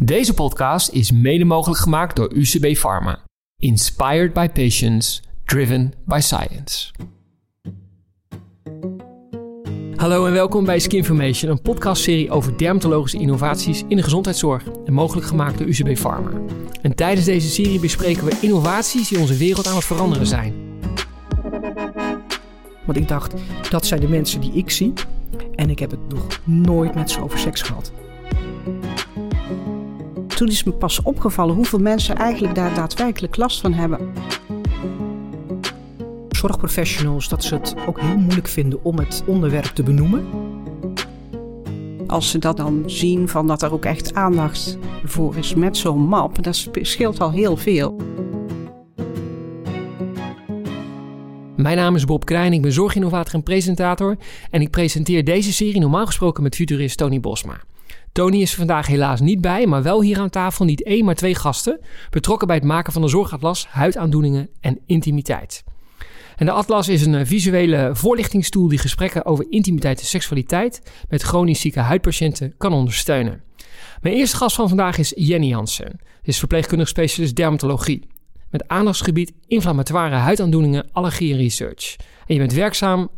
Deze podcast is mede mogelijk gemaakt door UCB Pharma. Inspired by patients, driven by science. Hallo en welkom bij Skinformation, een podcastserie over dermatologische innovaties in de gezondheidszorg en mogelijk gemaakt door UCB Pharma. En tijdens deze serie bespreken we innovaties die onze wereld aan het veranderen zijn. Want ik dacht, dat zijn de mensen die ik zie. En ik heb het nog nooit met ze over seks gehad. Toen is me pas opgevallen hoeveel mensen eigenlijk daar daadwerkelijk last van hebben. Zorgprofessionals, dat ze het ook heel moeilijk vinden om het onderwerp te benoemen. Als ze dat dan zien, van dat er ook echt aandacht voor is met zo'n map, dat scheelt al heel veel. Mijn naam is Bob Krijn, ik ben zorginnovator en presentator. En ik presenteer deze serie normaal gesproken met futurist Tony Bosma. Tony is er vandaag helaas niet bij, maar wel hier aan tafel niet één, maar twee gasten. Betrokken bij het maken van de zorgatlas, huidaandoeningen en intimiteit. En de atlas is een visuele voorlichtingstoel die gesprekken over intimiteit en seksualiteit met chronisch zieke huidpatiënten kan ondersteunen. Mijn eerste gast van vandaag is Jenny Jansen. Ze is verpleegkundig specialist dermatologie. Met aandachtsgebied inflammatoire huidaandoeningen, allergie en research. En je bent werkzaam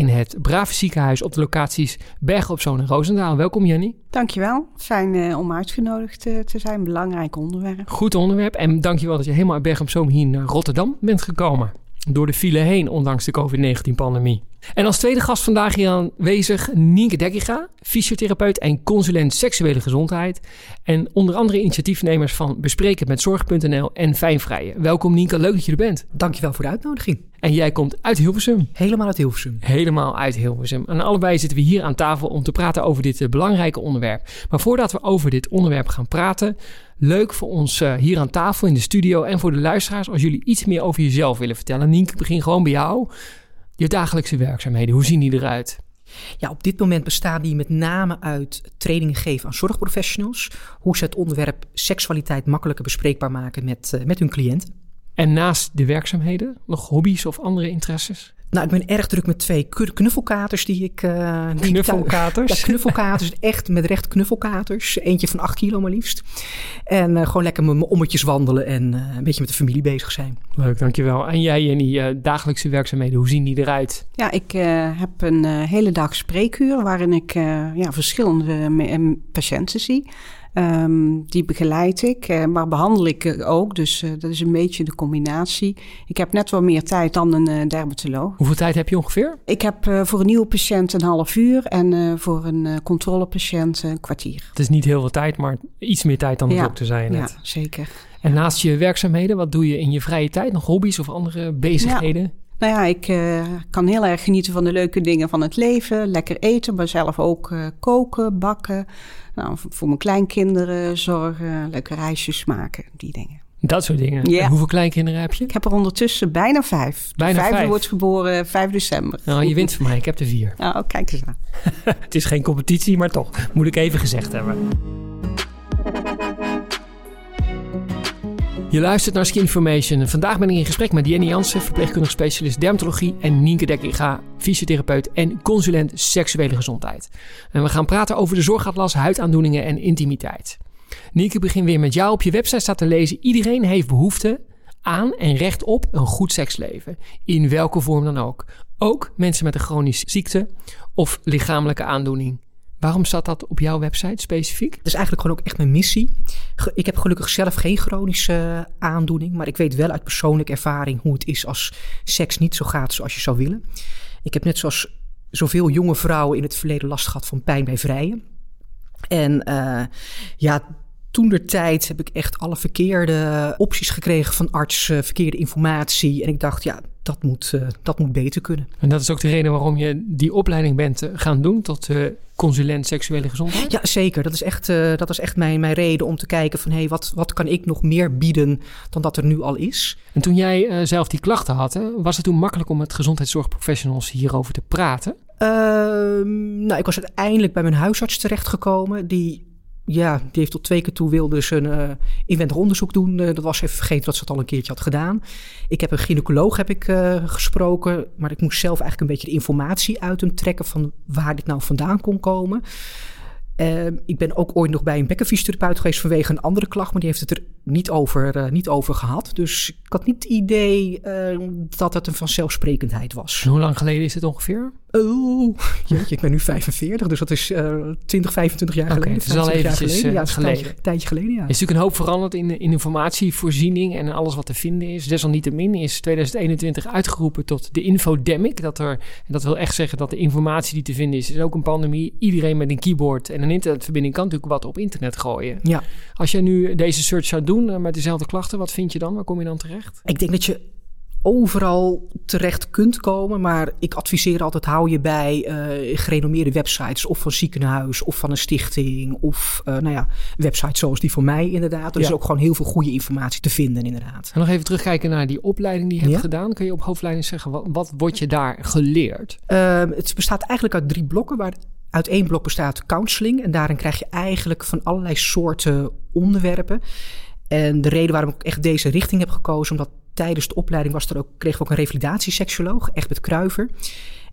in het Brave Ziekenhuis op de locaties Bergen op Zoon en Roosendaal. Welkom Jenny. Dankjewel. Fijn uh, om uitgenodigd uh, te zijn. Belangrijk onderwerp. Goed onderwerp. En dankjewel dat je helemaal uit Bergen op Zoom hier naar Rotterdam bent gekomen. Door de file heen, ondanks de COVID-19-pandemie. En als tweede gast vandaag hier aanwezig Nienke Dekkiga, fysiotherapeut en consulent seksuele gezondheid. En onder andere initiatiefnemers van Bespreken met Zorg.nl en Fijnvrije. Welkom Nienke, leuk dat je er bent. Dankjewel voor de uitnodiging. En jij komt uit Hilversum. Helemaal uit Hilversum. Helemaal uit Hilversum. En allebei zitten we hier aan tafel om te praten over dit uh, belangrijke onderwerp. Maar voordat we over dit onderwerp gaan praten, leuk voor ons uh, hier aan tafel in de studio en voor de luisteraars als jullie iets meer over jezelf willen vertellen. Nienke, begin gewoon bij jou. Je dagelijkse werkzaamheden, hoe zien die eruit? Ja, op dit moment bestaan die met name uit trainingen geven aan zorgprofessionals. Hoe ze het onderwerp seksualiteit makkelijker bespreekbaar maken met, uh, met hun cliënten. En naast de werkzaamheden, nog hobby's of andere interesses? Nou, ik ben erg druk met twee knuffelkaters die ik... Uh, knuffelkaters? Ja, knuffelkaters. echt met recht knuffelkaters. Eentje van 8 kilo maar liefst. En uh, gewoon lekker mijn ommetjes wandelen en uh, een beetje met de familie bezig zijn. Leuk, dankjewel. En jij, Jenny, dagelijkse werkzaamheden, hoe zien die eruit? Ja, ik heb een hele dag spreekuur waarin ik ja, verschillende patiënten zie. Um, die begeleid ik, uh, maar behandel ik ook. Dus uh, dat is een beetje de combinatie. Ik heb net wat meer tijd dan een uh, dermatoloog. Hoeveel tijd heb je ongeveer? Ik heb voor een nieuwe patiënt een half uur en voor een controlepatiënt een kwartier. Het is niet heel veel tijd, maar iets meer tijd dan de ja, dokter zei je net. Ja, zeker. En naast je werkzaamheden, wat doe je in je vrije tijd? Nog hobby's of andere bezigheden? Ja. Nou ja, ik uh, kan heel erg genieten van de leuke dingen van het leven. Lekker eten, maar zelf ook uh, koken, bakken. Nou, voor mijn kleinkinderen zorgen, leuke reisjes maken, die dingen. Dat soort dingen. Ja. En hoeveel kleinkinderen heb je? Ik heb er ondertussen bijna vijf. Bijna de vijfde vijf. wordt geboren 5 december. Nou, je wint van mij. Ik heb er vier. Oh, kijk eens aan. het is geen competitie, maar toch. Moet ik even gezegd hebben. Je luistert naar Skinformation. Vandaag ben ik in gesprek met Jenny Jansen, verpleegkundig specialist dermatologie, en Nienke Dekkinga, fysiotherapeut en consulent seksuele gezondheid. En we gaan praten over de zorgatlas, huidaandoeningen en intimiteit. Nienke, begin weer met jou. Op je website staat te lezen: iedereen heeft behoefte aan en recht op een goed seksleven, in welke vorm dan ook. Ook mensen met een chronische ziekte of lichamelijke aandoening. Waarom staat dat op jouw website specifiek? Dat is eigenlijk gewoon ook echt mijn missie. Ik heb gelukkig zelf geen chronische aandoening, maar ik weet wel uit persoonlijke ervaring hoe het is als seks niet zo gaat zoals je zou willen. Ik heb net zoals zoveel jonge vrouwen in het verleden last gehad van pijn bij vrijen. En uh, ja, toen der tijd heb ik echt alle verkeerde opties gekregen van arts, uh, verkeerde informatie. En ik dacht, ja, dat moet, uh, dat moet beter kunnen. En dat is ook de reden waarom je die opleiding bent gaan doen tot uh, consulent seksuele gezondheid? Ja, zeker. Dat is echt, uh, dat is echt mijn, mijn reden om te kijken van... hé, hey, wat, wat kan ik nog meer bieden dan dat er nu al is? En toen jij zelf die klachten had, hè, was het toen makkelijk om met gezondheidszorgprofessionals hierover te praten? Ehm, nou, ik was uiteindelijk bij mijn huisarts terechtgekomen... die ja, die heeft tot twee keer toe wilde ze een uh, inwendig onderzoek doen. Uh, dat was even vergeten dat ze het al een keertje had gedaan. Ik heb een gynaecoloog heb ik, uh, gesproken, maar ik moest zelf eigenlijk een beetje de informatie uit hem trekken van waar dit nou vandaan kon komen. Ehm, ik ben ook ooit nog bij een bekkenfysiotherapeut geweest vanwege een andere klacht, maar die heeft het er niet over, niet over gehad. Dus ik had niet het idee dat het een vanzelfsprekendheid was. Hoe lang geleden is het ongeveer? Oh, jeetje, ik ben nu 45, dus dat is uh, 20, 25 jaar geleden. Het is al eventjes geleden. Ja, geleden. Een tijdje, tijdje, geleden, ja. Er is natuurlijk een hoop veranderd in, in informatievoorziening en alles wat te vinden is. Desalniettemin is 2021 uitgeroepen tot de infodemic. Dat er, en dat wil echt zeggen dat de informatie die te vinden is, is ook een pandemie. Iedereen met een keyboard en een internetverbinding kan natuurlijk wat op internet gooien. Ja. Als jij nu deze search zou doen met dezelfde klachten, wat vind je dan? Waar kom je dan terecht? Ik denk dat je overal terecht kunt komen. Maar ik adviseer altijd: hou je bij uh, gerenommeerde websites. Of van ziekenhuis of van een stichting. Of uh, nou ja, websites zoals die voor mij inderdaad. Er ja. is ook gewoon heel veel goede informatie te vinden, inderdaad. En nog even terugkijken naar die opleiding die je hebt ja. gedaan. Kun je op hoofdlijnen zeggen, wat, wat wordt je daar geleerd? Uh, het bestaat eigenlijk uit drie blokken. Waar uit één blok bestaat counseling. En daarin krijg je eigenlijk van allerlei soorten onderwerpen. En de reden waarom ik echt deze richting heb gekozen, omdat tijdens de opleiding was er ook, kregen we ook een revalidatieseksuoloog, echt met Kruiver.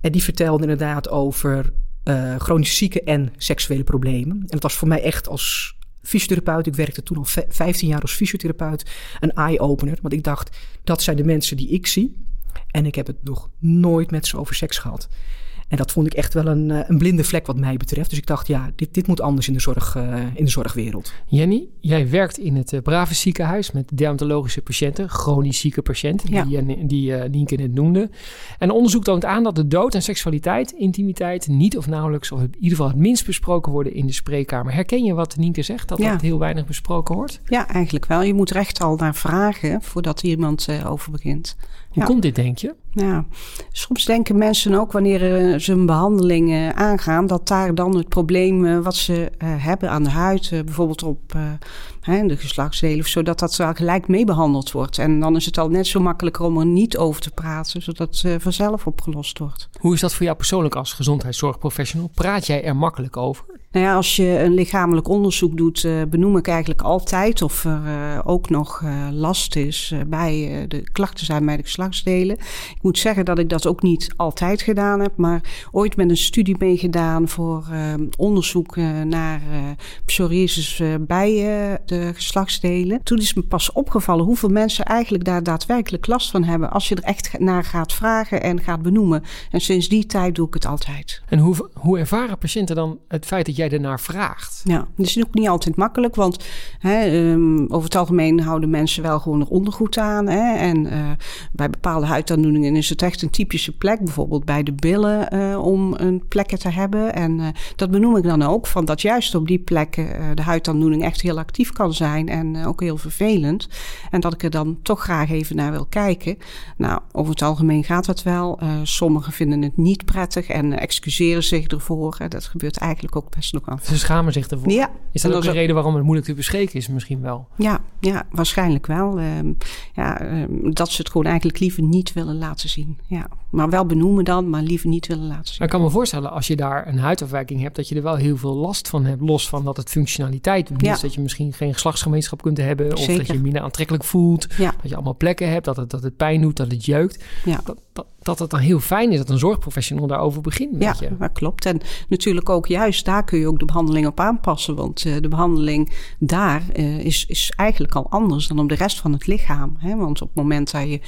En die vertelde inderdaad over uh, chronische zieken en seksuele problemen. En het was voor mij echt als fysiotherapeut, ik werkte toen al 15 jaar als fysiotherapeut, een eye-opener. Want ik dacht, dat zijn de mensen die ik zie. En ik heb het nog nooit met ze over seks gehad. En dat vond ik echt wel een, een blinde vlek wat mij betreft. Dus ik dacht, ja, dit, dit moet anders in de, zorg, uh, in de zorgwereld. Jenny, jij werkt in het uh, Brave ziekenhuis met dermatologische patiënten, chronisch zieke patiënten, ja. die, die uh, Nienke net noemde. En onderzoek toont aan dat de dood en seksualiteit, intimiteit niet of nauwelijks, of in ieder geval het minst besproken worden in de spreekkamer. Herken je wat Nienke zegt, dat ja. dat heel weinig besproken wordt? Ja, eigenlijk wel. Je moet recht al naar vragen voordat iemand over begint. Hoe ja. komt dit, denk je? Ja, soms denken mensen ook wanneer uh, ze een behandeling uh, aangaan, dat daar dan het probleem uh, wat ze hebben aan de huid, bijvoorbeeld op de geslachtsdelen of zo, dat gelijk mee behandeld wordt. En dan is het al net zo makkelijker om er niet over te praten, zodat het vanzelf opgelost wordt. Hoe is dat voor jou persoonlijk als gezondheidszorgprofessional? Praat jij er makkelijk over? Nou ja, als je een lichamelijk onderzoek doet, uh, benoem ik eigenlijk altijd of er uh, ook nog last is bij de klachten zijn bij de geslachtsdelen. Ik moet zeggen dat ik dat ook niet altijd gedaan heb, maar ooit met een studie meegedaan voor onderzoek naar psoriasis bij de geslachtsdelen. Toen is me pas opgevallen hoeveel mensen eigenlijk daar daadwerkelijk last van hebben als je er echt naar gaat vragen en gaat benoemen. En sinds die tijd doe ik het altijd. En hoe, hoe ervaren patiënten dan het feit dat jij ernaar vraagt. Ja, dat is ook niet altijd makkelijk, want hè, um, over het algemeen houden mensen wel gewoon er ondergoed aan. Hè, en uh, bij bepaalde huidaandoeningen is het echt een typische plek, bijvoorbeeld bij de billen, uh, om een plekje te hebben. En uh, dat benoem ik dan ook, van dat juist op die plekken de huidaandoening echt heel actief kan zijn en ook heel vervelend. En dat ik er dan toch graag even naar wil kijken. Nou, over het algemeen gaat dat wel. sommigen vinden het niet prettig en excuseren zich ervoor. Dat gebeurt eigenlijk ook best nog af. Ze schamen zich ervoor. Ja. Is dat ook een reden waarom het moeilijk te bespreken is misschien wel? Ja, ja waarschijnlijk wel. Um, ja, um, dat ze het gewoon eigenlijk liever niet willen laten zien. Ja. Maar wel benoemen dan, maar liever niet willen laten zien. Maar ik kan me voorstellen, als je daar een huidafwijking hebt, dat je er wel heel veel last van hebt. Los van dat het functionaliteit is. Ja. Dat je misschien geen geslachtsgemeenschap kunt hebben. Of Zeker. dat je minder aantrekkelijk voelt. Ja. Dat je allemaal plekken hebt, dat het, dat het pijn doet, dat het jeukt. Ja. Dat, dat, dat het dan heel fijn is dat een zorgprofessional daarover begint met ja, je. dat klopt. En natuurlijk ook juist daar kun je ook de behandeling op aanpassen. Want uh, de behandeling daar uh, is, is eigenlijk al anders dan op de rest van het lichaam. Hè? Want op het moment dat je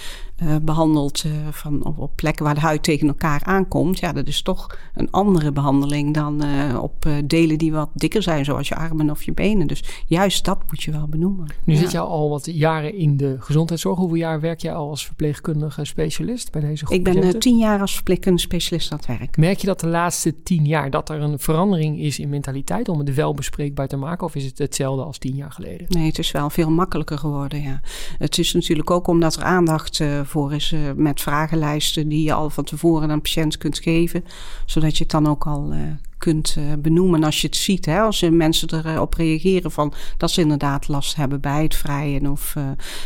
uh, behandelt van, op, op, plekken waar de huid tegen elkaar aankomt... ja, dat is toch een andere behandeling dan op delen die wat dikker zijn... zoals je armen of je benen. Dus juist dat moet je wel benoemen. Nu ja. zit je al wat jaren in de gezondheidszorg. Hoeveel jaar werk jij al als verpleegkundige specialist bij deze groep Ik ben tien jaar als verpleegkundige specialist aan het werk. Merk je dat de laatste tien jaar dat er een verandering is in mentaliteit om het wel bespreekbaar te maken? Of is het hetzelfde als tien jaar geleden? Nee, het is wel veel makkelijker geworden, ja. Het is natuurlijk ook omdat er aandacht uh, voor is uh, met vragenlijsten die je al van tevoren aan een patiënt kunt geven. Zodat je het dan ook al uh, kunt uh, benoemen als je het ziet. Hè? Als mensen erop reageren van dat ze inderdaad last hebben bij het vrijen of uh,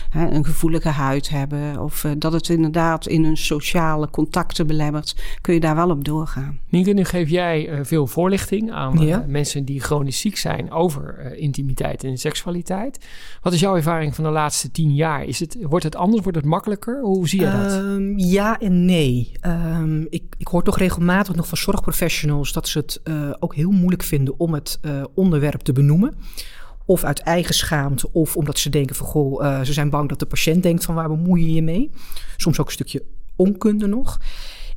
hè, een gevoelige huid hebben of uh, dat het inderdaad in hun sociale contacten belemmert, kun je daar wel op doorgaan. Nienke, nu geef jij veel voorlichting aan ja. mensen die chronisch ziek zijn over intimiteit en seksualiteit. Wat is jouw ervaring van de laatste tien jaar? Is het, wordt het anders? Wordt het makkelijker? Hoe zie je dat? Um, ja en nee. Um, ik, ik hoor toch regelmatig nog van zorgprofessionals dat ze het uh, ook heel moeilijk vinden om het uh, onderwerp te benoemen. Of uit eigen schaamte, of omdat ze denken van goh, uh, ze zijn bang dat de patiënt denkt van waar bemoei je je mee. Soms ook een stukje onkunde nog.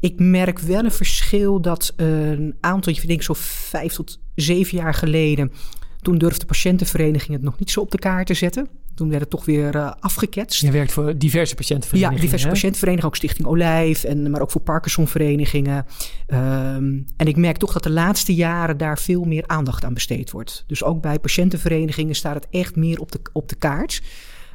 Ik merk wel een verschil dat een aantal, ik denk zo vijf tot zeven jaar geleden, toen durfde de patiëntenvereniging het nog niet zo op de kaart te zetten. Toen werd het toch weer uh, afgeketst. Je werkt voor diverse patiëntenverenigingen. Ja, diverse patiëntenverenigingen, ook Stichting Olijf, en, maar ook voor Parkinsonverenigingen. Um, en ik merk toch dat de laatste jaren daar veel meer aandacht aan besteed wordt. Dus ook bij patiëntenverenigingen staat het echt meer op de, op de kaart.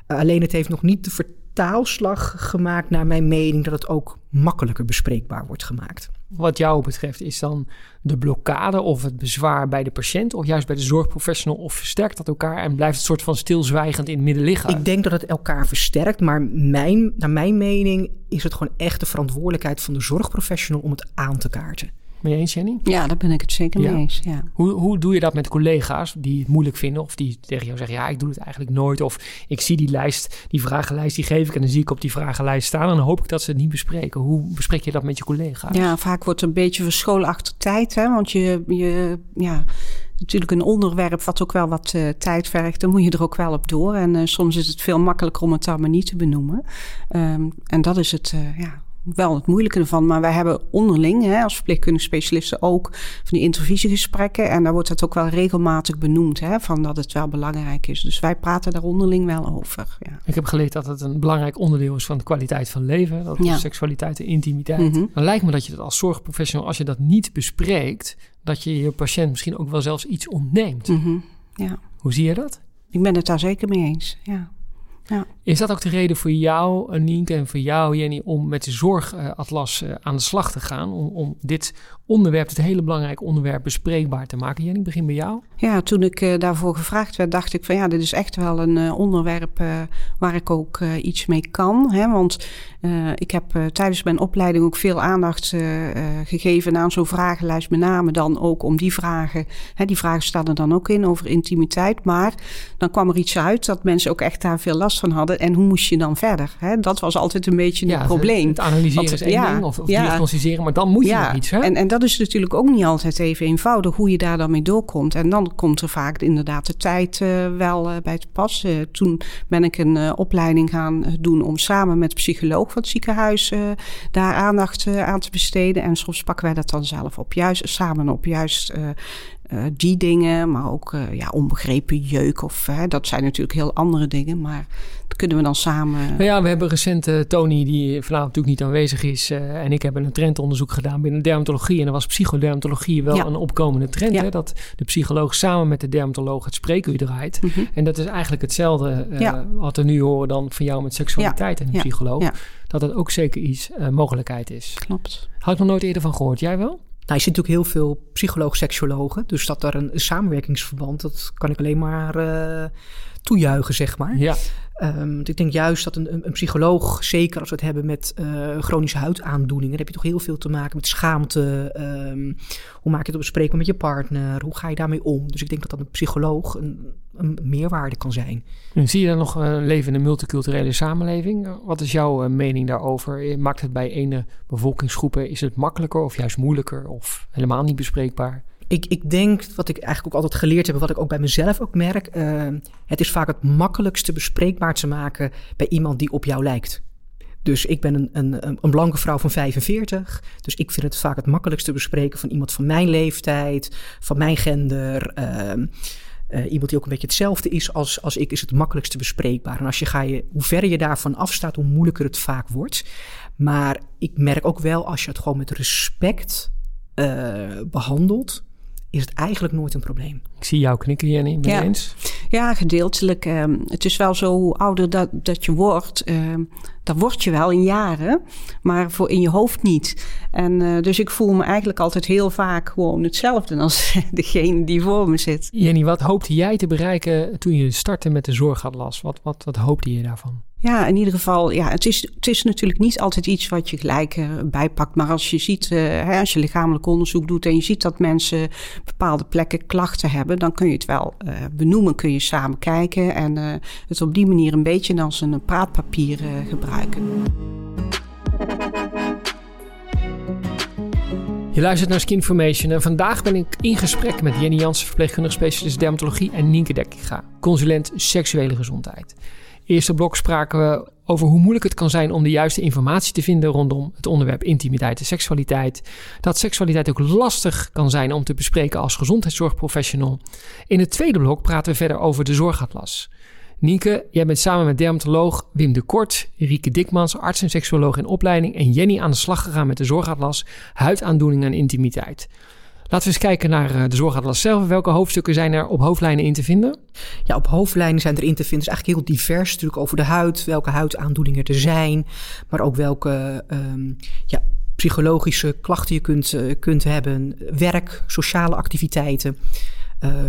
Uh, alleen het heeft nog niet de vertaalslag gemaakt naar mijn mening dat het ook makkelijker bespreekbaar wordt gemaakt. Wat jou betreft is dan de blokkade of het bezwaar bij de patiënt of juist bij de zorgprofessional of versterkt dat elkaar en blijft het soort van stilzwijgend in het midden liggen? Ik denk dat het elkaar versterkt, maar mijn, naar mijn mening is het gewoon echt de verantwoordelijkheid van de zorgprofessional om het aan te kaarten. Je eens, Jenny? Ja, daar ben ik het zeker mee eens. Ja. Hoe, hoe doe je dat met collega's die het moeilijk vinden of die tegen jou zeggen: Ja, ik doe het eigenlijk nooit. Of ik zie die lijst, die vragenlijst, die geef ik en dan zie ik op die vragenlijst staan. En dan hoop ik dat ze het niet bespreken. Hoe bespreek je dat met je collega's? Ja, vaak wordt het een beetje verscholen achter tijd. Hè? Want je, je ja, natuurlijk een onderwerp wat ook wel wat uh, tijd vergt, dan moet je er ook wel op door. En uh, soms is het veel makkelijker om het dan maar niet te benoemen. Um, en dat is het, uh, ja, wel het moeilijke ervan. Maar wij hebben onderling, hè, als verpleegkundige specialisten, ook van die intervisiegesprekken. En daar wordt het ook wel regelmatig benoemd, hè, van dat het wel belangrijk is. Dus wij praten daar onderling wel over. Ja. Ik heb geleerd dat het een belangrijk onderdeel is van de kwaliteit van leven. Dat ja. seksualiteit en intimiteit. Mm -hmm. Dan lijkt me dat je dat als zorgprofessional, als je dat niet bespreekt, dat je je patiënt misschien ook wel zelfs iets ontneemt. Mm -hmm. ja. Hoe zie je dat? Ik ben het daar zeker mee eens, ja. Ja. Is dat ook de reden voor jou, Nienke, en voor jou, Jenny, om met de zorgatlas uh, aan de slag te gaan? Om, om dit onderwerp, het hele belangrijke onderwerp, bespreekbaar te maken? Jenny, begin bij jou. Ja, toen ik uh, daarvoor gevraagd werd, dacht ik van ja, dit is echt wel een uh, onderwerp waar ik ook iets mee kan. Hè? Want ik heb tijdens mijn opleiding ook veel aandacht gegeven aan zo'n vragenlijst. Met name dan ook om die vragen. Hè, die vragen staan er dan ook in over intimiteit. Maar dan kwam er iets uit dat mensen ook echt daar veel last van hadden. En hoe moest je dan verder? Hè? Dat was altijd een beetje ja, het probleem. Het analyseren Want, is één ja, ding, of, of ja, diagnosticeren, maar dan moet je nog iets. Hè? En, en dat is natuurlijk ook niet altijd even eenvoudig, hoe je daar dan mee doorkomt. En dan komt er vaak inderdaad de tijd uh, wel uh, bij te pas. Uh, toen ben ik een opleiding gaan doen om samen met de psycholoog van het ziekenhuis daar aandacht aan te besteden. En soms pakken wij dat dan zelf op, juist samen op, juist uh, die dingen, maar ook uh, ja, onbegrepen jeuk. Of, uh, dat zijn natuurlijk heel andere dingen, maar dat kunnen we dan samen. Nou ja, we hebben recent Tony, die vanavond natuurlijk niet aanwezig is. en ik hebben een trendonderzoek gedaan binnen dermatologie. En er was psychodermatologie wel ja. een opkomende trend. Ja. Hè, dat de psycholoog samen met de dermatoloog het spreekuur draait. Mm -hmm. En dat is eigenlijk hetzelfde wat we nu horen dan van jou met seksualiteit en een psycholoog. Dat het ook zeker iets mogelijkheid is. Klopt. Had ik nog nooit eerder van gehoord. Jij wel? Nou, je ziet natuurlijk heel veel psycholoog-seksologen. Dus dat een, een, samenwerkingsverband, dat kan ik alleen maar uh, toejuichen, zeg maar. Ja. Um, ik denk juist dat een, een, psycholoog, zeker als we het hebben met uh, chronische huidaandoeningen, dan heb je toch heel veel te maken met schaamte. Um, hoe maak je het bespreekbaar met je partner? Hoe ga je daarmee om? Dus ik denk dat dat een psycholoog een, een meerwaarde kan zijn. En zie je dan nog een leven in een multiculturele samenleving? Wat is jouw uh, mening daarover? Maakt het bij ene bevolkingsgroepen, is het makkelijker of juist moeilijker of helemaal niet bespreekbaar? Ik, ik denk, wat ik eigenlijk ook altijd geleerd heb... wat ik ook bij mezelf ook merk... Uh, het is vaak het makkelijkste bespreekbaar te maken... bij iemand die op jou lijkt. Dus ik ben een, een, een blanke vrouw van 45. Dus ik vind het vaak het makkelijkste bespreken... van iemand van mijn leeftijd, van mijn gender... Uh, uh, iemand die ook een beetje hetzelfde is als, als ik, is het makkelijkste bespreekbaar. En als je ga je, hoe verder je daarvan afstaat, hoe moeilijker het vaak wordt. Maar ik merk ook wel, als je het gewoon met respect uh, behandelt, is het eigenlijk nooit een probleem. Ik zie jou knikken, Jenny. Ja. eens? Ja, gedeeltelijk. Um, het is wel zo, hoe ouder dat, dat je wordt, um, dan word je wel in jaren, maar voor in je hoofd niet. En uh, dus ik voel me eigenlijk altijd heel vaak gewoon hetzelfde als degene die voor me zit. Jenny, wat hoopte jij te bereiken toen je startte met de zorgatlas? Wat, wat, wat hoopte je daarvan? Ja, in ieder geval, ja, het is, het is natuurlijk niet altijd iets wat je gelijk uh, bijpakt. Maar als je ziet, uh, hè, als je lichamelijk onderzoek doet en je ziet dat mensen bepaalde plekken klachten hebben, dan kun je het wel uh, benoemen, kun je samen kijken en het op die manier een beetje als een praatpapier gebruiken. Je Je luistert naar Skinformation en vandaag ben ik in gesprek met Jenny Jansen, verpleegkundige specialist dermatologie en Nienke Dekkinga, consulent seksuele gezondheid. Eerste blok spraken we over hoe moeilijk het kan zijn om de juiste informatie te vinden rondom het onderwerp intimiteit en seksualiteit. Dat seksualiteit ook lastig kan zijn om te bespreken als gezondheidszorgprofessional. In het tweede blok praten we verder over de zorgatlas. Nienke, jij bent samen met dermatoloog Wim de Kort, Rieke Dikmans, arts en seksuoloog in opleiding en Jenny aan de slag gegaan met de zorgatlas huidaandoeningen en intimiteit. Laten we eens kijken naar eh, de zorgatlas zelf. Welke hoofdstukken zijn er op hoofdlijnen in te vinden? Ja, op hoofdlijnen zijn er in te vinden. Het is eigenlijk heel divers, natuurlijk over de huid, welke huidaandoeningen er zijn, maar ook welke um, ja, psychologische klachten je kunt, uh, kunt hebben, werk, sociale activiteiten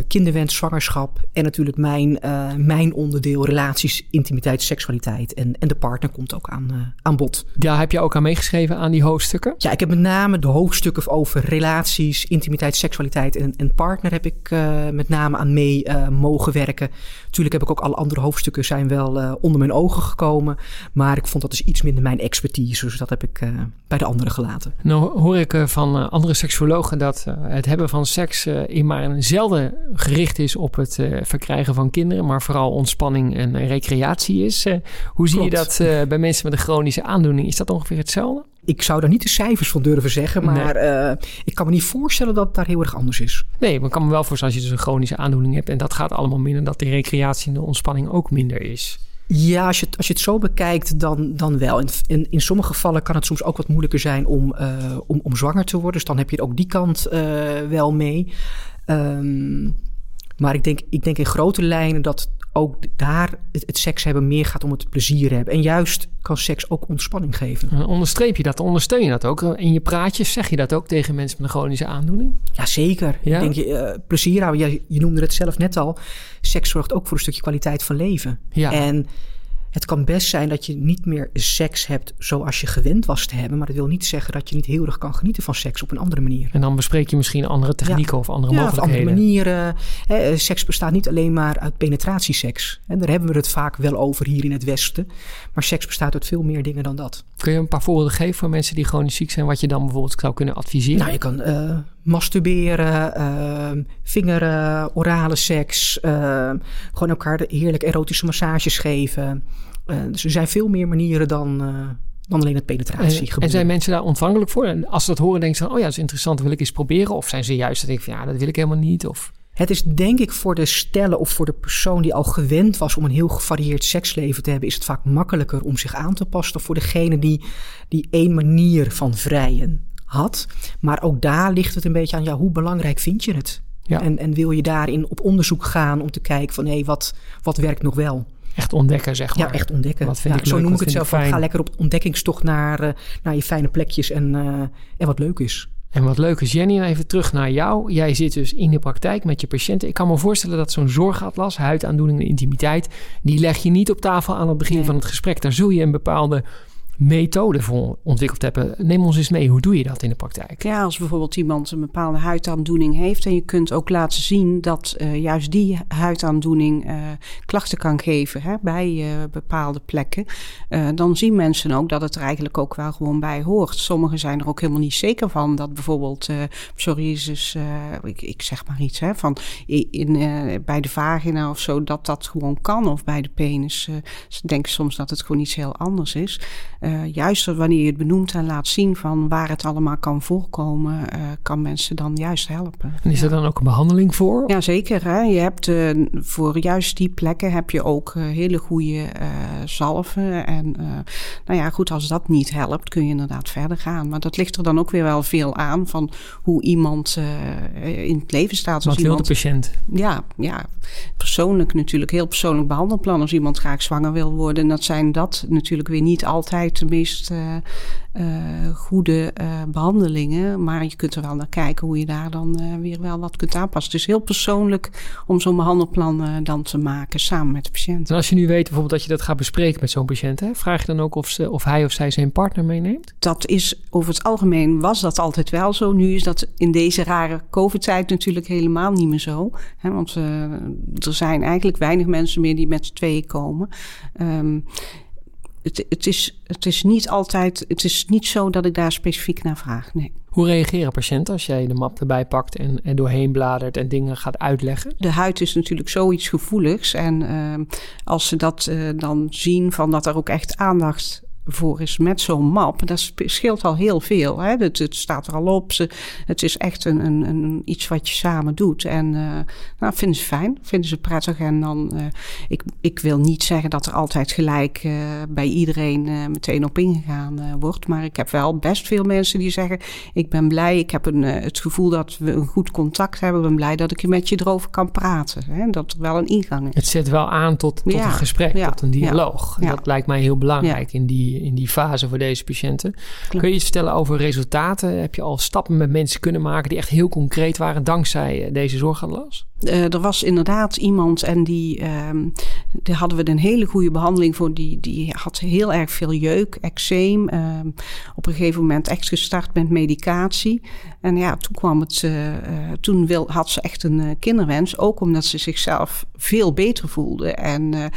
kinderwens, zwangerschap en natuurlijk mijn, uh, mijn onderdeel relaties, intimiteit, seksualiteit. En, en de partner komt ook aan, uh, aan bod. Daar heb je ook aan meegeschreven aan die hoofdstukken? Ja, ik heb met name de hoofdstukken over relaties, intimiteit, seksualiteit en, en partner heb ik met name aan mee mogen werken. Natuurlijk heb ik ook alle andere hoofdstukken zijn wel onder mijn ogen gekomen. Maar ik vond dat dus iets minder mijn expertise. Dus dat heb ik bij de anderen gelaten. Nou hoor ik van andere seksuologen dat het hebben van seks in maar een zelden gericht is op het uh, verkrijgen van kinderen, maar vooral ontspanning en recreatie is. Uh, hoe zie Klopt. je dat bij mensen met een chronische aandoening? Is dat ongeveer hetzelfde? Ik zou daar niet de cijfers van durven zeggen, maar nee. ik kan me niet voorstellen dat het daar heel erg anders is. Nee, maar ik kan me wel voorstellen als je dus een chronische aandoening hebt en dat gaat allemaal minder, dat de recreatie en de ontspanning ook minder is. Ja, als je, het, als je het zo bekijkt, dan, dan wel. In, in, in sommige gevallen kan het soms ook wat moeilijker zijn om, uh, om, om zwanger te worden. Dus dan heb je ook die kant uh, wel mee. Um, maar ik denk, ik denk in grote lijnen dat ook daar het, het, seks hebben meer gaat om het plezier hebben. En juist kan seks ook ontspanning geven. Onderstreep je dat? Ondersteun je dat ook? In je praatjes zeg je dat ook tegen mensen met een chronische aandoening? Jazeker. Ja? Ik denk je, uh, plezier houden. Je, je noemde het zelf net al. Seks zorgt ook voor een stukje kwaliteit van leven. Ja. En het kan best zijn dat je niet meer seks hebt zoals je gewend was te hebben. Maar dat wil niet zeggen dat je niet heel erg kan genieten van seks op een andere manier. En dan bespreek je misschien andere technieken ja. of andere ja, mogelijkheden. Of andere manieren. Hè, seks bestaat niet alleen maar uit penetratieseks. En daar hebben we het vaak wel over hier in het Westen. Maar seks bestaat uit veel meer dingen dan dat. Kun je een paar voorbeelden geven voor mensen die chronisch ziek zijn, wat je dan bijvoorbeeld zou kunnen adviseren? Nou, je kan uh, masturberen, uh, vingeren, orale seks, uh, gewoon elkaar heerlijk erotische massages geven. dus er zijn veel meer manieren dan, dan alleen het penetratie. En, en, zijn mensen daar ontvankelijk voor? En als ze dat horen, denken ze: oh ja, dat is interessant, wil ik eens proberen? Of zijn ze juist dat ik van ja, dat wil ik helemaal niet? Of... Het is denk ik voor de stellen of voor de persoon die al gewend was om een heel gevarieerd seksleven te hebben, is het vaak makkelijker om zich aan te passen dan voor degene die, die één manier van vrijen had. Maar ook daar ligt het een beetje aan, ja, hoe belangrijk vind je het? Ja. En, en wil je daarin op onderzoek gaan om te kijken van hé, hey, wat, wat werkt nog wel? Echt ontdekken, zeg maar. Ja, echt ontdekken. Wat vind ja, ik zo leuk, noem ik het zelf. Ga lekker op ontdekkingstocht naar, uh, naar je fijne plekjes en, uh, en wat leuk is. En wat leuk is, Jenny, even terug naar jou. Jij zit dus in de praktijk met je patiënten. Ik kan me voorstellen dat zo'n zorgatlas, huidaandoeningen, intimiteit, die leg je niet op tafel aan het begin nee. van het gesprek. Daar zul je een bepaalde methode voor ontwikkeld hebben. Neem ons eens mee, hoe doe je dat in de praktijk? Ja, als bijvoorbeeld iemand een bepaalde huidaandoening heeft en je kunt ook laten zien dat uh, juist die huidaandoening uh, klachten kan geven hè, bij uh, bepaalde plekken, dan zien mensen ook dat het er eigenlijk ook wel gewoon bij hoort. Sommigen zijn er ook helemaal niet zeker van dat bijvoorbeeld psoriasis, ik, ik, zeg maar iets, hè, van in, bij de vagina of zo, dat dat gewoon kan of bij de penis. ze denken soms dat het gewoon iets heel anders is. Juist wanneer je het benoemt en laat zien van waar het allemaal kan voorkomen, uh, kan mensen dan juist helpen. En is er dan ook een behandeling voor? Ja, zeker. Hè? Je hebt uh, voor juist die plekken heb je ook hele goede zalven. En nou ja, goed, als dat niet helpt, kun je inderdaad verder gaan. Maar dat ligt er dan ook weer wel veel aan van hoe iemand in het leven staat. Wat wil de patiënt? Ja, ja, persoonlijk natuurlijk. Heel persoonlijk behandelplan. Als iemand graag zwanger wil worden, dat zijn dat natuurlijk weer niet altijd de meest uh, uh, goede uh, behandelingen. Maar je kunt er wel naar kijken hoe je daar dan weer wel wat kunt aanpassen. Het is heel persoonlijk om zo'n behandelplan dan te maken samen met de patiënt. En als je nu weet bijvoorbeeld dat je dat gaat bespreken met zo'n patiënt, hè, vraag je dan ook of, ze, of hij of zij zijn partner meeneemt? Dat is over het algemeen was dat altijd wel zo. Nu is dat in deze rare COVID-tijd natuurlijk helemaal niet meer zo. Hè, want er zijn eigenlijk weinig mensen meer die met z'n tweeën komen. Um, het, het, is, het is niet altijd, het is niet zo dat ik daar specifiek naar vraag. Nee. Hoe reageren patiënten als jij de map erbij pakt en, en doorheen bladert en dingen gaat uitleggen? De huid is natuurlijk zoiets gevoeligs. En uh, als ze dat uh, dan zien, van dat er ook echt aandacht voor is met zo'n map, dat scheelt al heel veel. Hè? Het, het staat er al op. Ze, het is echt een, een, een, iets wat je samen doet. En uh, nou, vinden ze fijn, vinden ze prettig. En dan, uh, ik, ik wil niet zeggen dat er altijd gelijk uh, bij iedereen meteen op ingegaan wordt. Maar ik heb wel best veel mensen die zeggen: Ik ben blij, ik heb een, het gevoel dat we een goed contact hebben. Ik ben blij dat ik met je erover kan praten. Hè? Dat er wel een ingang is. Het zet wel aan tot, tot ja, een gesprek, ja, tot een dialoog. Ja, dat lijkt mij heel belangrijk in die in die fase voor deze patiënten. Kun je iets vertellen over resultaten? Heb je al stappen met mensen kunnen maken die echt heel concreet waren dankzij eh, deze zorgatlas? Uh, er was inderdaad iemand en die, um, die hadden we een hele goede behandeling voor. Die, die had heel erg veel jeuk, eczeem. Um, op een gegeven moment echt gestart met medicatie. En ja, toen kwam het, uh, uh, toen wil, had ze echt een kinderwens. Ook omdat ze zichzelf veel beter voelde. En nou,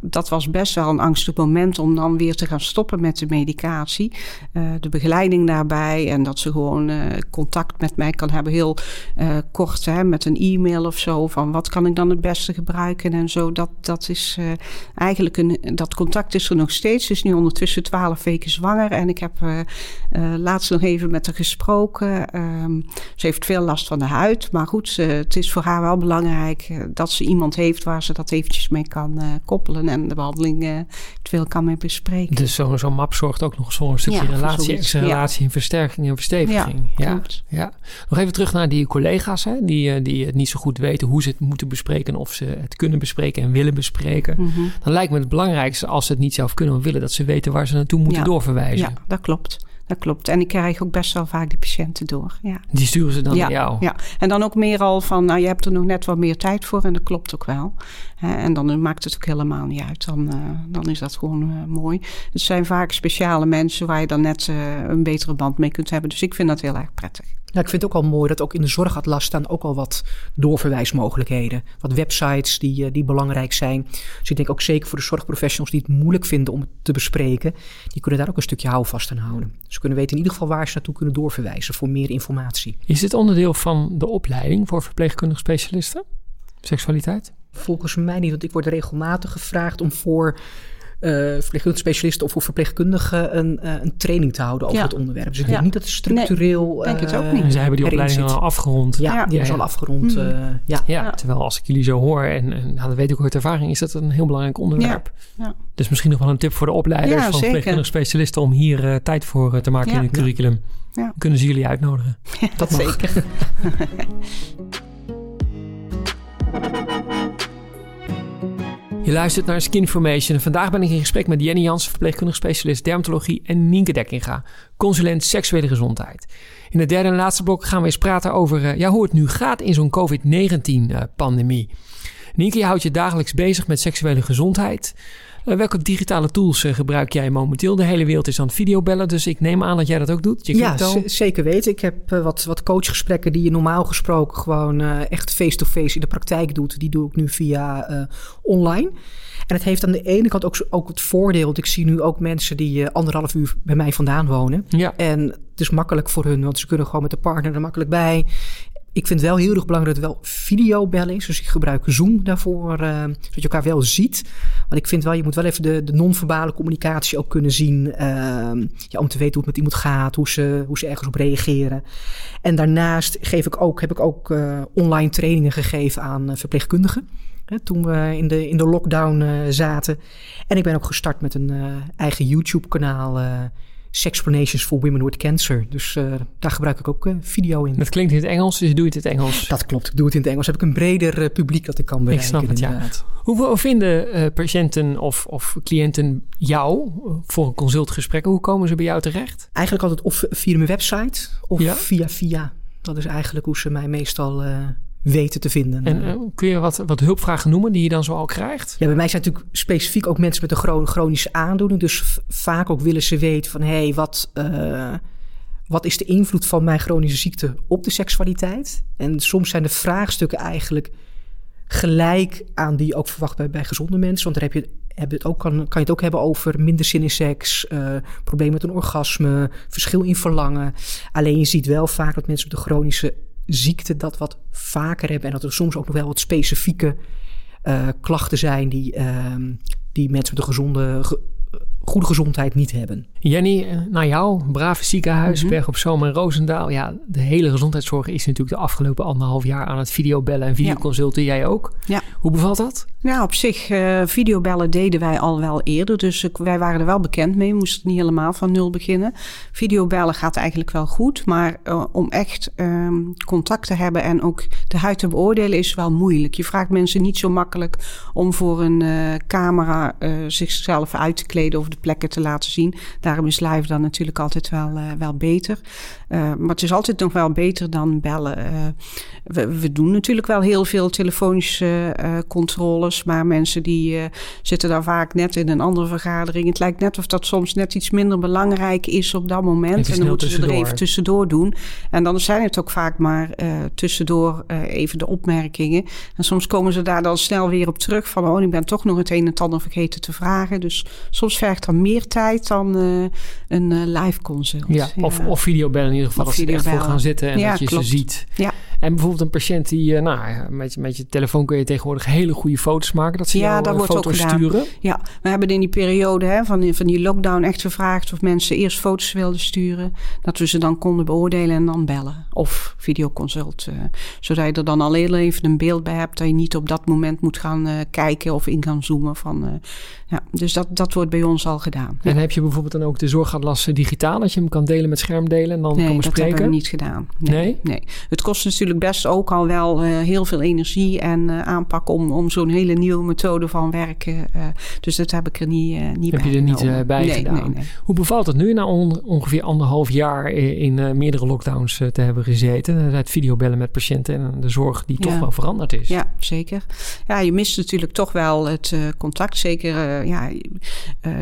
dat was best wel een angstig moment om dan weer te gaan stoppen met de medicatie. de begeleiding daarbij en dat ze gewoon contact met mij kan hebben. Heel kort hè, met een e-mail of zo. Van wat kan ik dan het beste gebruiken en zo. Dat, dat is uh, eigenlijk een. Dat contact is er nog steeds. Ze is nu ondertussen twaalf weken zwanger. En ik heb uh, uh, laatst nog even met haar gesproken. Um, ze heeft veel last van de huid. Maar goed, ze, het is voor haar wel belangrijk dat ze iemand heeft waar ze dat eventjes mee kan koppelen. En de behandeling veel kan mee bespreken. Dus zo'n zo map zorgt ook nog voor een stukje ja, relatie, extra relatie en versterking en versteviging. Ja, ja, ja, Nog even terug naar die collega's hè, die, die het niet zo goed weten hoe ze het moeten bespreken of ze het kunnen bespreken en willen bespreken. Mm -hmm. Dan lijkt me het belangrijkste als ze het niet zelf kunnen of willen, dat ze weten waar ze naartoe moeten ja. doorverwijzen. Ja, dat klopt. Dat klopt. En ik krijg ook best wel vaak die patiënten door. Ja. Die sturen ze dan ja, naar jou? Ja, en dan ook meer al van, nou je hebt er nog net wat meer tijd voor en dat klopt ook wel. En dan maakt het ook helemaal niet uit. Dan, uh, dan is dat gewoon uh, mooi. Het zijn vaak speciale mensen waar je dan net uh, een betere band mee kunt hebben. Dus ik vind dat heel erg prettig. Ja, ik vind het ook al mooi dat ook in de zorgatlas staan ook al wat doorverwijsmogelijkheden. Wat websites die, die belangrijk zijn. Dus ik denk ook zeker voor de zorgprofessionals die het moeilijk vinden om het te bespreken. Die kunnen daar ook een stukje houvast aan houden. Ze kunnen weten in ieder geval waar ze naartoe kunnen doorverwijzen voor meer informatie. Is dit onderdeel van de opleiding voor verpleegkundige specialisten? Seksualiteit? Volgens mij niet, want ik word regelmatig gevraagd om voor verpleegkundige specialisten of voor verpleegkundigen een, uh, een training te houden over ja. het onderwerp. Dus ik ja. denk niet dat het structureel. Nee, denk het ook niet. Zij hebben die opleiding al afgerond. Ja, ja. die is al afgerond. Uh, ja. Ja, terwijl als ik jullie zo hoor, en, en nou, dat weet ik ook uit ervaring, is dat een heel belangrijk onderwerp. Ja. Dus misschien nog wel een tip voor de opleiders van verpleegkundige specialisten om hier tijd voor te maken in het curriculum. Kunnen ze jullie uitnodigen? dat zeker. Je luistert naar Skinformation. Vandaag ben ik in gesprek met Jenny Jans, verpleegkundig specialist dermatologie en Nienke Dekkinga, consulent seksuele gezondheid. In het derde en laatste blok gaan we eens praten over uh, ja, hoe het nu gaat in zo'n COVID-19-pandemie. Uh, Nienke, je houdt je dagelijks bezig met seksuele gezondheid. Uh, welke digitale tools uh, gebruik jij momenteel? De hele wereld is aan het videobellen, dus ik neem aan dat jij dat ook doet. Je ja, zeker weten. Ik heb uh, wat, wat coachgesprekken die je normaal gesproken gewoon echt face-to-face -face in de praktijk doet. Die doe ik nu via online. En het heeft aan de ene kant ook, ook het voordeel, want ik zie nu ook mensen die anderhalf uur bij mij vandaan wonen. Ja. En het is makkelijk voor hun, want ze kunnen gewoon met de partner er makkelijk bij. Ik vind het wel heel erg belangrijk dat wel videobellen is. Dus ik gebruik Zoom daarvoor, uh, zodat je elkaar wel ziet. Want ik vind wel, je moet wel even de, de non-verbale communicatie ook kunnen zien. Ja, om te weten hoe het met iemand gaat, hoe ze, hoe ze ergens op reageren. En daarnaast geef ik ook, heb ik ook uh, online trainingen gegeven aan verpleegkundigen. Hè, toen we in de, in de lockdown zaten. En ik ben ook gestart met een eigen YouTube-kanaal Sexplanations for Women with Cancer. Dus uh, daar gebruik ik ook uh, video in. Dat klinkt in het Engels, dus doe je het in het Engels? Dat klopt, ik doe het in het Engels. Heb ik een breder uh, publiek dat ik kan bereiken. Ik snap het, ja. Hoe vinden patiënten of, of cliënten jou voor een consultgesprek? Hoe komen ze bij jou terecht? Eigenlijk altijd of via mijn website of ja? via via. Dat is eigenlijk hoe ze mij meestal weten te vinden. En uh, kun je wat, wat hulpvragen noemen die je dan zo al krijgt? Ja, bij mij zijn natuurlijk specifiek ook mensen met een chronische aandoening. Dus vaak ook willen ze weten van... hé, hey, wat, uh, wat is de invloed van mijn chronische ziekte op de seksualiteit? En soms zijn de vraagstukken eigenlijk gelijk aan die je ook verwacht bij, bij gezonde mensen. Want daar heb je, heb het ook, kan, kan je het ook hebben over minder zin in seks, uh, probleem met een orgasme, verschil in verlangen. Alleen je ziet wel vaak dat mensen met de chronische ziekte dat wat vaker hebben. En dat er soms ook nog wel wat specifieke uh, klachten zijn die, uh, die mensen met een gezonde, ge, goede gezondheid niet hebben. Jenny, eh, naar jou, brave ziekenhuis, mm-hmm. Berg op Zoom en Roosendaal. Ja, de hele gezondheidszorg is natuurlijk de afgelopen anderhalf jaar aan het videobellen en videoconsulten. Ja. Jij ook? Ja. Hoe bevalt dat? Ja, op zich, uh, videobellen deden wij al wel eerder. Dus wij waren er wel bekend mee. We moesten niet helemaal van nul beginnen. Videobellen gaat eigenlijk wel goed. Maar uh, om echt um, contact te hebben en ook de huid te beoordelen is wel moeilijk. Je vraagt mensen niet zo makkelijk om voor een camera zichzelf uit te kleden of de plekken te laten zien. Daarom is live dan natuurlijk altijd wel, wel beter. maar het is altijd nog wel beter dan bellen. We, we, doen natuurlijk wel heel veel telefonische controles. Maar mensen die zitten daar vaak net in een andere vergadering. Het lijkt net of dat soms net iets minder belangrijk is op dat moment. en dan moeten ze er even tussendoor doen. En dan zijn het ook vaak maar tussendoor even de opmerkingen. En soms komen ze daar dan snel weer op terug. Van oh, ik ben toch nog het een en het ander vergeten te vragen. Dus soms vergt dat meer tijd dan een live consult. Ja. Of, of videobellen in ieder geval. Of dat ze echt voor gaan zitten en ja, dat je klopt. ze ziet. Ja. En bijvoorbeeld een patiënt die, nou, met, met je telefoon kun je tegenwoordig hele goede foto's maken? Dat ze ja, jou dat foto's sturen? Ja, we hebben in die periode hè, van, van die lockdown echt gevraagd of mensen eerst foto's wilden sturen. Dat we ze dan konden beoordelen en dan bellen. Of videoconsult. Uh, zodat je er dan al heel even een beeld bij hebt. Dat je niet op dat moment moet gaan uh, kijken of in gaan zoomen. Van, uh, ja, dus dat, dat wordt bij ons al gedaan. En heb je bijvoorbeeld dan ook de zorgatlas digitaal? Dat je hem kan delen met schermdelen en dan nee, kan dat spreken? hebben we niet gedaan. Nee, nee? nee. Het kost natuurlijk best ook al wel heel veel energie en aanpak om, om zo'n hele nieuwe methode van werken. Uh, dus dat heb ik er niet, niet heb bij je er niet bij nee, gedaan. Nee, nee. Hoe bevalt het nu na on ongeveer anderhalf jaar in meerdere lockdowns te hebben gezeten? Het videobellen met patiënten en de zorg die toch wel veranderd is. Ja, zeker. Ja, je mist natuurlijk toch wel het contact. Zeker, ja,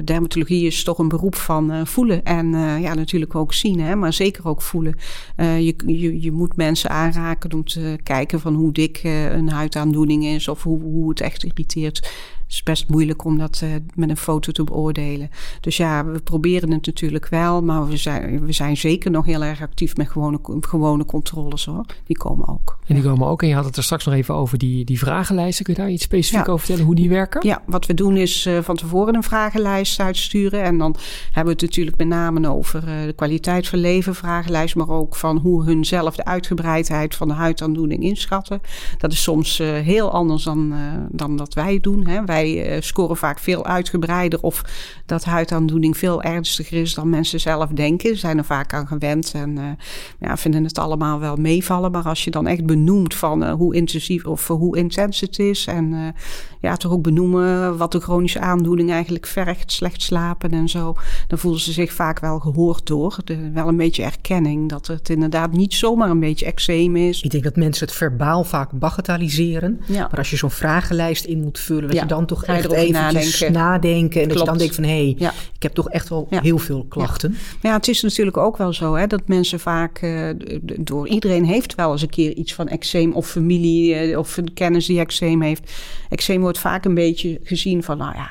dermatologie is toch een beroep van voelen en ja, natuurlijk ook zien, hè, maar zeker ook voelen. je, je, je moet mensen aanraken om te kijken van hoe dik een huidaandoening is of hoe, hoe het echt irriteert is best moeilijk om dat uh, met een foto te beoordelen. Dus ja, we proberen het natuurlijk wel, maar we zijn, we zijn zeker nog heel erg actief met gewone, gewone controles hoor. Die komen ook. En die komen ook. En je had het er straks nog even over die, die vragenlijsten. Kun je daar iets specifiek ja. over vertellen hoe die werken? Ja, wat we doen is uh, van tevoren een vragenlijst uitsturen. En dan hebben we het natuurlijk met name over uh, de kwaliteit van leven vragenlijst, maar ook van hoe hun zelf de uitgebreidheid van de huidaandoening inschatten. Dat is soms heel anders dan, dan dat wij doen. Hè. Wij wij uh, scoren vaak veel uitgebreider of dat huidaandoening veel ernstiger is dan mensen zelf denken. Ze zijn er vaak aan gewend en uh, ja, vinden het allemaal wel meevallen. Maar als je dan echt benoemt van uh, hoe intensief of hoe intens het is en ja, toch ook benoemen wat de chronische aandoening eigenlijk vergt, slecht slapen en zo, dan voelen ze zich vaak wel gehoord door. De, wel een beetje erkenning dat het inderdaad niet zomaar een beetje eczeem is. Ik denk dat mensen het verbaal vaak bagatelliseren. Ja. Maar als je zo'n vragenlijst in moet vullen, dat ja. je dan toch echt even nadenken. nadenken. En dat je dan denkt van, hé, hey, ja. ik heb toch echt wel heel veel klachten. Ja. ja, het is natuurlijk ook wel zo hè, dat mensen vaak, uh, door iedereen heeft wel eens een keer iets van eczeem of familie uh, of een kennis die eczeem heeft. Eczeem wordt vaak een beetje gezien van, nou ja,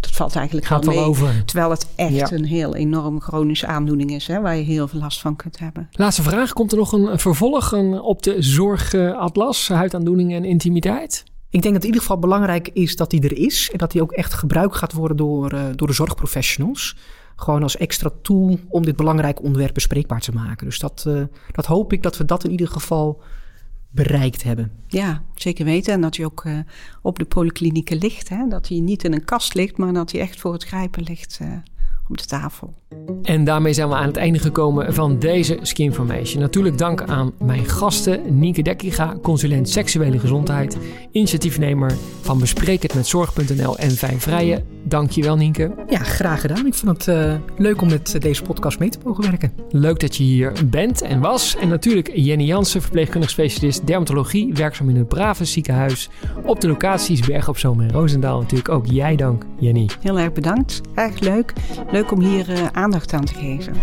dat valt eigenlijk Gaat wel mee. Over. Terwijl het echt ja. een heel enorm chronische aandoening is, hè, waar je heel veel last van kunt hebben. Laatste vraag: komt er nog een vervolg op de zorgatlas, huidaandoeningen en intimiteit? Ik denk dat het in ieder geval belangrijk is dat die er is en dat die ook echt gebruikt gaat worden door, uh, door de zorgprofessionals. Gewoon als extra tool om dit belangrijke onderwerp bespreekbaar te maken. Dus dat, uh, dat hoop ik dat we dat in ieder geval bereikt hebben. Ja, zeker weten. En dat hij ook uh, op de polyklinieken ligt. Hè? Dat hij niet in een kast ligt, maar dat hij echt voor het grijpen ligt op de tafel. En daarmee zijn we aan het einde gekomen van deze Skinformation. Natuurlijk dank aan mijn gasten Nienke Dekkiga, consulent seksuele gezondheid, initiatiefnemer van Bespreek het met Zorg.nl en Fijn Vrije. Dankjewel Nienke. Ja, graag gedaan. Ik vond het uh, leuk om met deze podcast mee te mogen werken. Leuk dat je hier bent en was. En natuurlijk Jenny Jansen, verpleegkundig specialist dermatologie, werkzaam in het Brave ziekenhuis op de locaties Berg op Zoom en Roosendaal. Natuurlijk ook jij dank, Jenny. Heel erg bedankt. Erg leuk. Leuk om hier uh, aandacht aan te geven.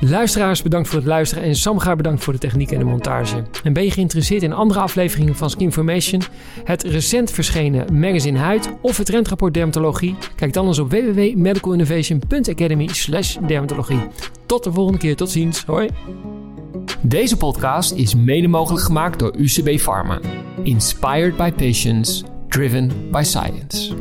Luisteraars, bedankt voor het luisteren en Samga bedankt voor de techniek en de montage. En ben je geïnteresseerd in andere afleveringen van Skinformation, het recent verschenen magazine Huid of het rendrapport Dermatologie? Kijk dan eens op www.medicalinnovation.academy dermatologie. Tot de volgende keer, tot ziens, hoi! Deze podcast is mede mogelijk gemaakt door UCB Pharma. Inspired by patients, driven by science.